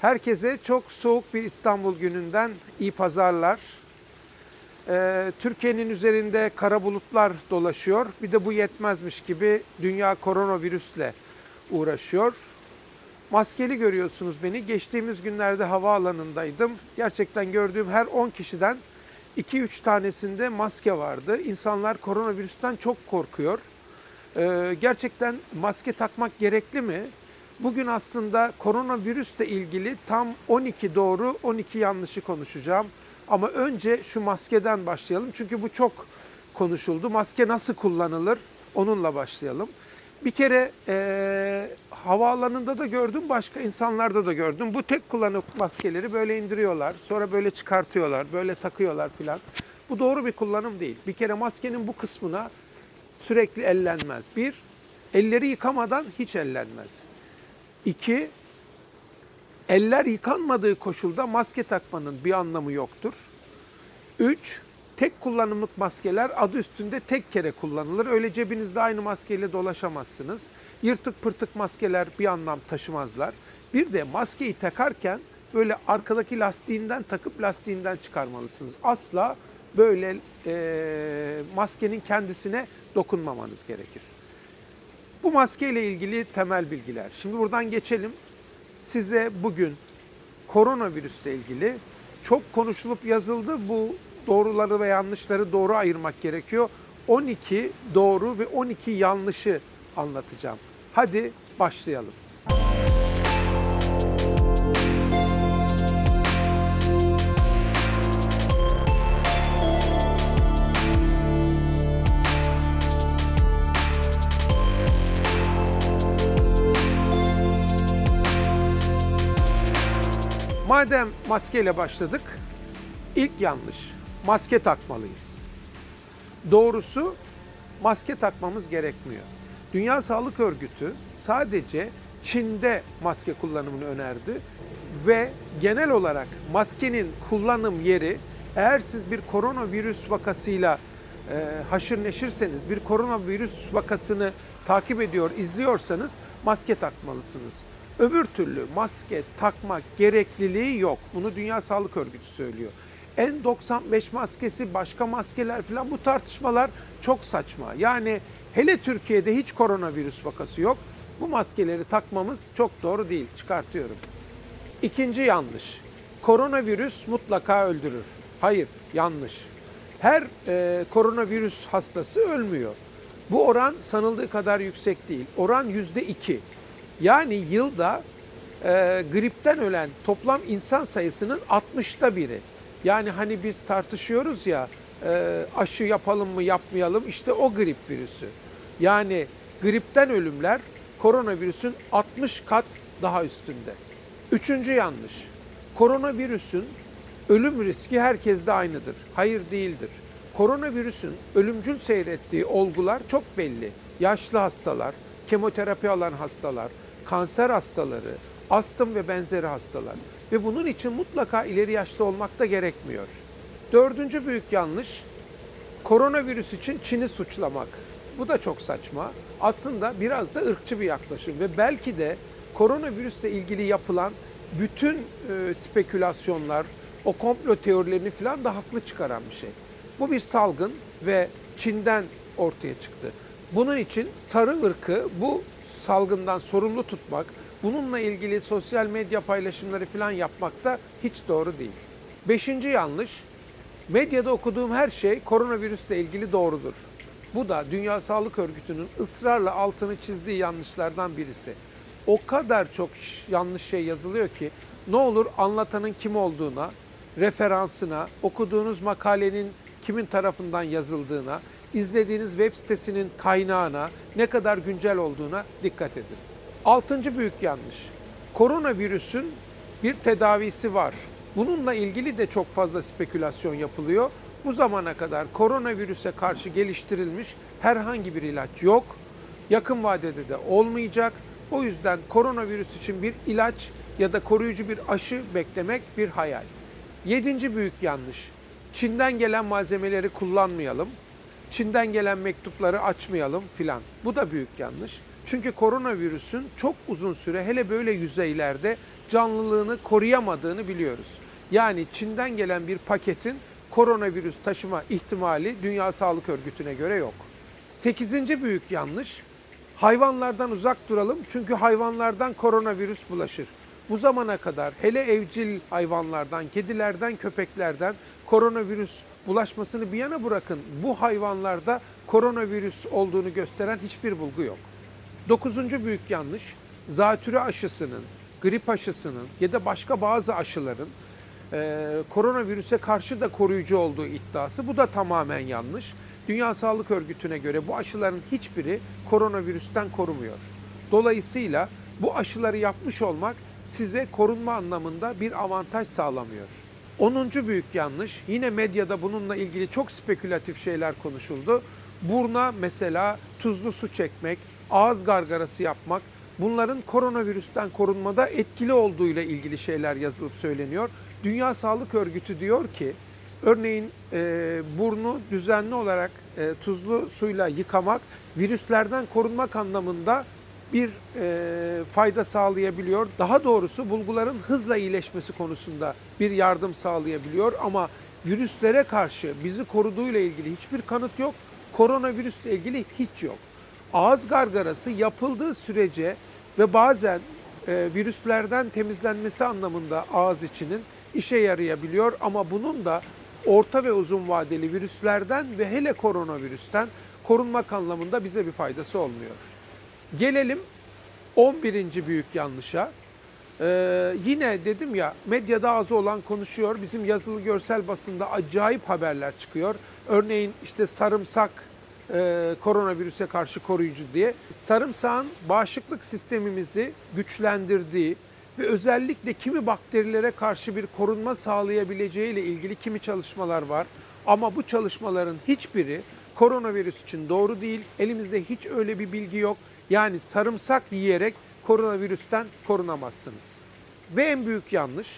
Herkese çok soğuk bir İstanbul gününden iyi pazarlar. Ee, Türkiye'nin üzerinde kara bulutlar dolaşıyor. Bir de bu yetmezmiş gibi dünya koronavirüsle uğraşıyor. Maskeli görüyorsunuz beni. Geçtiğimiz günlerde havaalanındaydım. Gerçekten gördüğüm her 10 kişiden 2-3 tanesinde maske vardı. İnsanlar koronavirüsten çok korkuyor. Ee, gerçekten maske takmak gerekli mi? Bugün aslında koronavirüsle ilgili tam 12 doğru 12 yanlışı konuşacağım. Ama önce şu maskeden başlayalım. Çünkü bu çok konuşuldu. Maske nasıl kullanılır? Onunla başlayalım. Bir kere e, havaalanında da gördüm, başka insanlarda da gördüm. Bu tek kullanım maskeleri böyle indiriyorlar, sonra böyle çıkartıyorlar, böyle takıyorlar filan. Bu doğru bir kullanım değil. Bir kere maskenin bu kısmına sürekli ellenmez. Bir, elleri yıkamadan hiç ellenmez. İki, eller yıkanmadığı koşulda maske takmanın bir anlamı yoktur. Üç, tek kullanımlık maskeler adı üstünde tek kere kullanılır. Öyle cebinizde aynı maskeyle dolaşamazsınız. Yırtık pırtık maskeler bir anlam taşımazlar. Bir de maskeyi takarken böyle arkadaki lastiğinden takıp lastiğinden çıkarmalısınız. Asla böyle e, maskenin kendisine dokunmamanız gerekir. Bu maske ile ilgili temel bilgiler. Şimdi buradan geçelim. Size bugün koronavirüsle ilgili çok konuşulup yazıldı. Bu doğruları ve yanlışları doğru ayırmak gerekiyor. 12 doğru ve 12 yanlışı anlatacağım. Hadi başlayalım. Madem maskeyle başladık, ilk yanlış. Maske takmalıyız. Doğrusu maske takmamız gerekmiyor. Dünya Sağlık Örgütü sadece Çin'de maske kullanımını önerdi ve genel olarak maskenin kullanım yeri eğer siz bir koronavirüs vakasıyla e, haşır neşirseniz, bir koronavirüs vakasını takip ediyor, izliyorsanız maske takmalısınız. Öbür türlü maske takmak gerekliliği yok. Bunu Dünya Sağlık Örgütü söylüyor. N95 maskesi, başka maskeler falan bu tartışmalar çok saçma. Yani hele Türkiye'de hiç koronavirüs vakası yok. Bu maskeleri takmamız çok doğru değil. Çıkartıyorum. İkinci yanlış. Koronavirüs mutlaka öldürür. Hayır, yanlış. Her e, koronavirüs hastası ölmüyor. Bu oran sanıldığı kadar yüksek değil. Oran yüzde iki. Yani yılda e, gripten ölen toplam insan sayısının 60'ta biri. Yani hani biz tartışıyoruz ya e, aşı yapalım mı yapmayalım işte o grip virüsü. Yani gripten ölümler koronavirüsün 60 kat daha üstünde. Üçüncü yanlış. Koronavirüsün ölüm riski herkeste aynıdır. Hayır değildir. Koronavirüsün ölümcül seyrettiği olgular çok belli. Yaşlı hastalar, kemoterapi alan hastalar, kanser hastaları, astım ve benzeri hastalar. Ve bunun için mutlaka ileri yaşta olmak da gerekmiyor. Dördüncü büyük yanlış, koronavirüs için Çin'i suçlamak. Bu da çok saçma. Aslında biraz da ırkçı bir yaklaşım ve belki de koronavirüsle ilgili yapılan bütün e, spekülasyonlar, o komplo teorilerini falan da haklı çıkaran bir şey. Bu bir salgın ve Çin'den ortaya çıktı. Bunun için sarı ırkı bu salgından sorumlu tutmak, bununla ilgili sosyal medya paylaşımları falan yapmak da hiç doğru değil. Beşinci yanlış, medyada okuduğum her şey koronavirüsle ilgili doğrudur. Bu da Dünya Sağlık Örgütü'nün ısrarla altını çizdiği yanlışlardan birisi. O kadar çok yanlış şey yazılıyor ki ne olur anlatanın kim olduğuna, referansına, okuduğunuz makalenin kimin tarafından yazıldığına, izlediğiniz web sitesinin kaynağına, ne kadar güncel olduğuna dikkat edin. Altıncı büyük yanlış. Koronavirüsün bir tedavisi var. Bununla ilgili de çok fazla spekülasyon yapılıyor. Bu zamana kadar koronavirüse karşı geliştirilmiş herhangi bir ilaç yok. Yakın vadede de olmayacak. O yüzden koronavirüs için bir ilaç ya da koruyucu bir aşı beklemek bir hayal. Yedinci büyük yanlış. Çin'den gelen malzemeleri kullanmayalım. Çin'den gelen mektupları açmayalım filan. Bu da büyük yanlış. Çünkü koronavirüsün çok uzun süre hele böyle yüzeylerde canlılığını koruyamadığını biliyoruz. Yani Çin'den gelen bir paketin koronavirüs taşıma ihtimali Dünya Sağlık Örgütü'ne göre yok. Sekizinci büyük yanlış, hayvanlardan uzak duralım çünkü hayvanlardan koronavirüs bulaşır. Bu zamana kadar hele evcil hayvanlardan, kedilerden, köpeklerden koronavirüs bulaşmasını bir yana bırakın. Bu hayvanlarda koronavirüs olduğunu gösteren hiçbir bulgu yok. Dokuzuncu büyük yanlış, zatürre aşısının, grip aşısının ya da başka bazı aşıların e, koronavirüse karşı da koruyucu olduğu iddiası. Bu da tamamen yanlış. Dünya Sağlık Örgütü'ne göre bu aşıların hiçbiri koronavirüsten korumuyor. Dolayısıyla bu aşıları yapmış olmak size korunma anlamında bir avantaj sağlamıyor. 10. büyük yanlış, yine medyada bununla ilgili çok spekülatif şeyler konuşuldu. Burna mesela tuzlu su çekmek, ağız gargarası yapmak, bunların koronavirüsten korunmada etkili olduğuyla ilgili şeyler yazılıp söyleniyor. Dünya Sağlık Örgütü diyor ki, örneğin e, burnu düzenli olarak e, tuzlu suyla yıkamak virüslerden korunmak anlamında bir e, fayda sağlayabiliyor. Daha doğrusu bulguların hızla iyileşmesi konusunda bir yardım sağlayabiliyor ama virüslere karşı bizi koruduğuyla ilgili hiçbir kanıt yok. Koronavirüsle ilgili hiç yok. Ağız gargarası yapıldığı sürece ve bazen e, virüslerden temizlenmesi anlamında ağız içinin işe yarayabiliyor ama bunun da orta ve uzun vadeli virüslerden ve hele koronavirüsten korunmak anlamında bize bir faydası olmuyor. Gelelim 11. büyük yanlışa. Ee, yine dedim ya medyada ağzı olan konuşuyor. Bizim yazılı görsel basında acayip haberler çıkıyor. Örneğin işte sarımsak e, koronavirüse karşı koruyucu diye. Sarımsağın bağışıklık sistemimizi güçlendirdiği ve özellikle kimi bakterilere karşı bir korunma sağlayabileceği ile ilgili kimi çalışmalar var. Ama bu çalışmaların hiçbiri koronavirüs için doğru değil. Elimizde hiç öyle bir bilgi yok. Yani sarımsak yiyerek koronavirüsten korunamazsınız. Ve en büyük yanlış,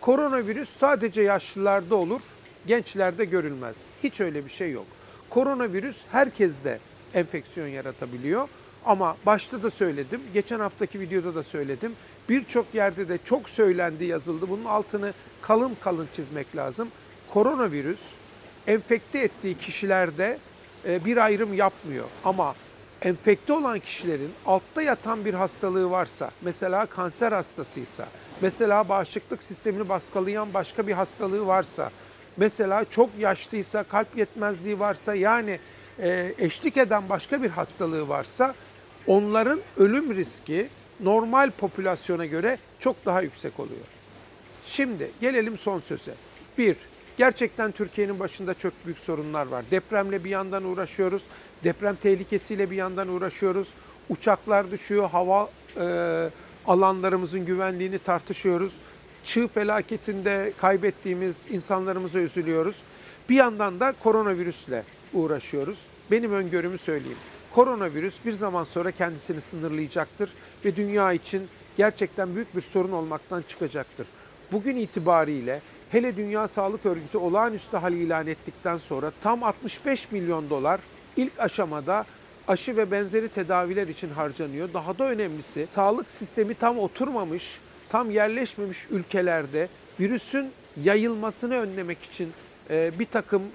koronavirüs sadece yaşlılarda olur, gençlerde görülmez. Hiç öyle bir şey yok. Koronavirüs herkeste enfeksiyon yaratabiliyor. Ama başta da söyledim, geçen haftaki videoda da söyledim. Birçok yerde de çok söylendi, yazıldı. Bunun altını kalın kalın çizmek lazım. Koronavirüs enfekte ettiği kişilerde e, bir ayrım yapmıyor. Ama enfekte olan kişilerin altta yatan bir hastalığı varsa, mesela kanser hastasıysa, mesela bağışıklık sistemini baskılayan başka bir hastalığı varsa, mesela çok yaşlıysa, kalp yetmezliği varsa, yani e, eşlik eden başka bir hastalığı varsa, onların ölüm riski normal popülasyona göre çok daha yüksek oluyor. Şimdi gelelim son söze. Bir, gerçekten Türkiye'nin başında çok büyük sorunlar var. Depremle bir yandan uğraşıyoruz, deprem tehlikesiyle bir yandan uğraşıyoruz. Uçaklar düşüyor, hava e, alanlarımızın güvenliğini tartışıyoruz. Çığ felaketinde kaybettiğimiz insanlarımıza üzülüyoruz. Bir yandan da koronavirüsle uğraşıyoruz. Benim öngörümü söyleyeyim. Koronavirüs bir zaman sonra kendisini sınırlayacaktır ve dünya için gerçekten büyük bir sorun olmaktan çıkacaktır. Bugün itibariyle hele Dünya Sağlık Örgütü olağanüstü hal ilan ettikten sonra tam 65 milyon dolar ilk aşamada aşı ve benzeri tedaviler için harcanıyor. Daha da önemlisi sağlık sistemi tam oturmamış, tam yerleşmemiş ülkelerde virüsün yayılmasını önlemek için e, bir takım e,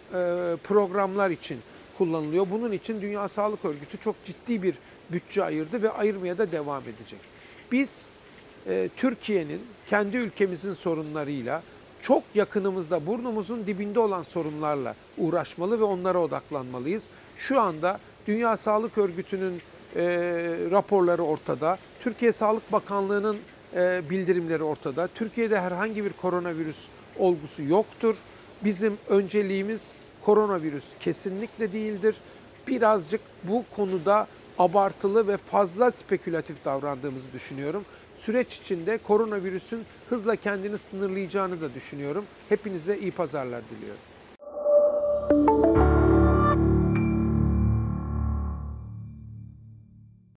programlar için kullanılıyor. Bunun için Dünya Sağlık Örgütü çok ciddi bir bütçe ayırdı ve ayırmaya da devam edecek. Biz e, Türkiye'nin kendi ülkemizin sorunlarıyla çok yakınımızda burnumuzun dibinde olan sorunlarla uğraşmalı ve onlara odaklanmalıyız. Şu anda Dünya Sağlık Örgütü'nün e, raporları ortada. Türkiye Sağlık Bakanlığı'nın e, bildirimleri ortada. Türkiye'de herhangi bir koronavirüs olgusu yoktur. Bizim önceliğimiz koronavirüs kesinlikle değildir. Birazcık bu konuda abartılı ve fazla spekülatif davrandığımızı düşünüyorum. Süreç içinde koronavirüsün hızla kendini sınırlayacağını da düşünüyorum. Hepinize iyi pazarlar diliyorum.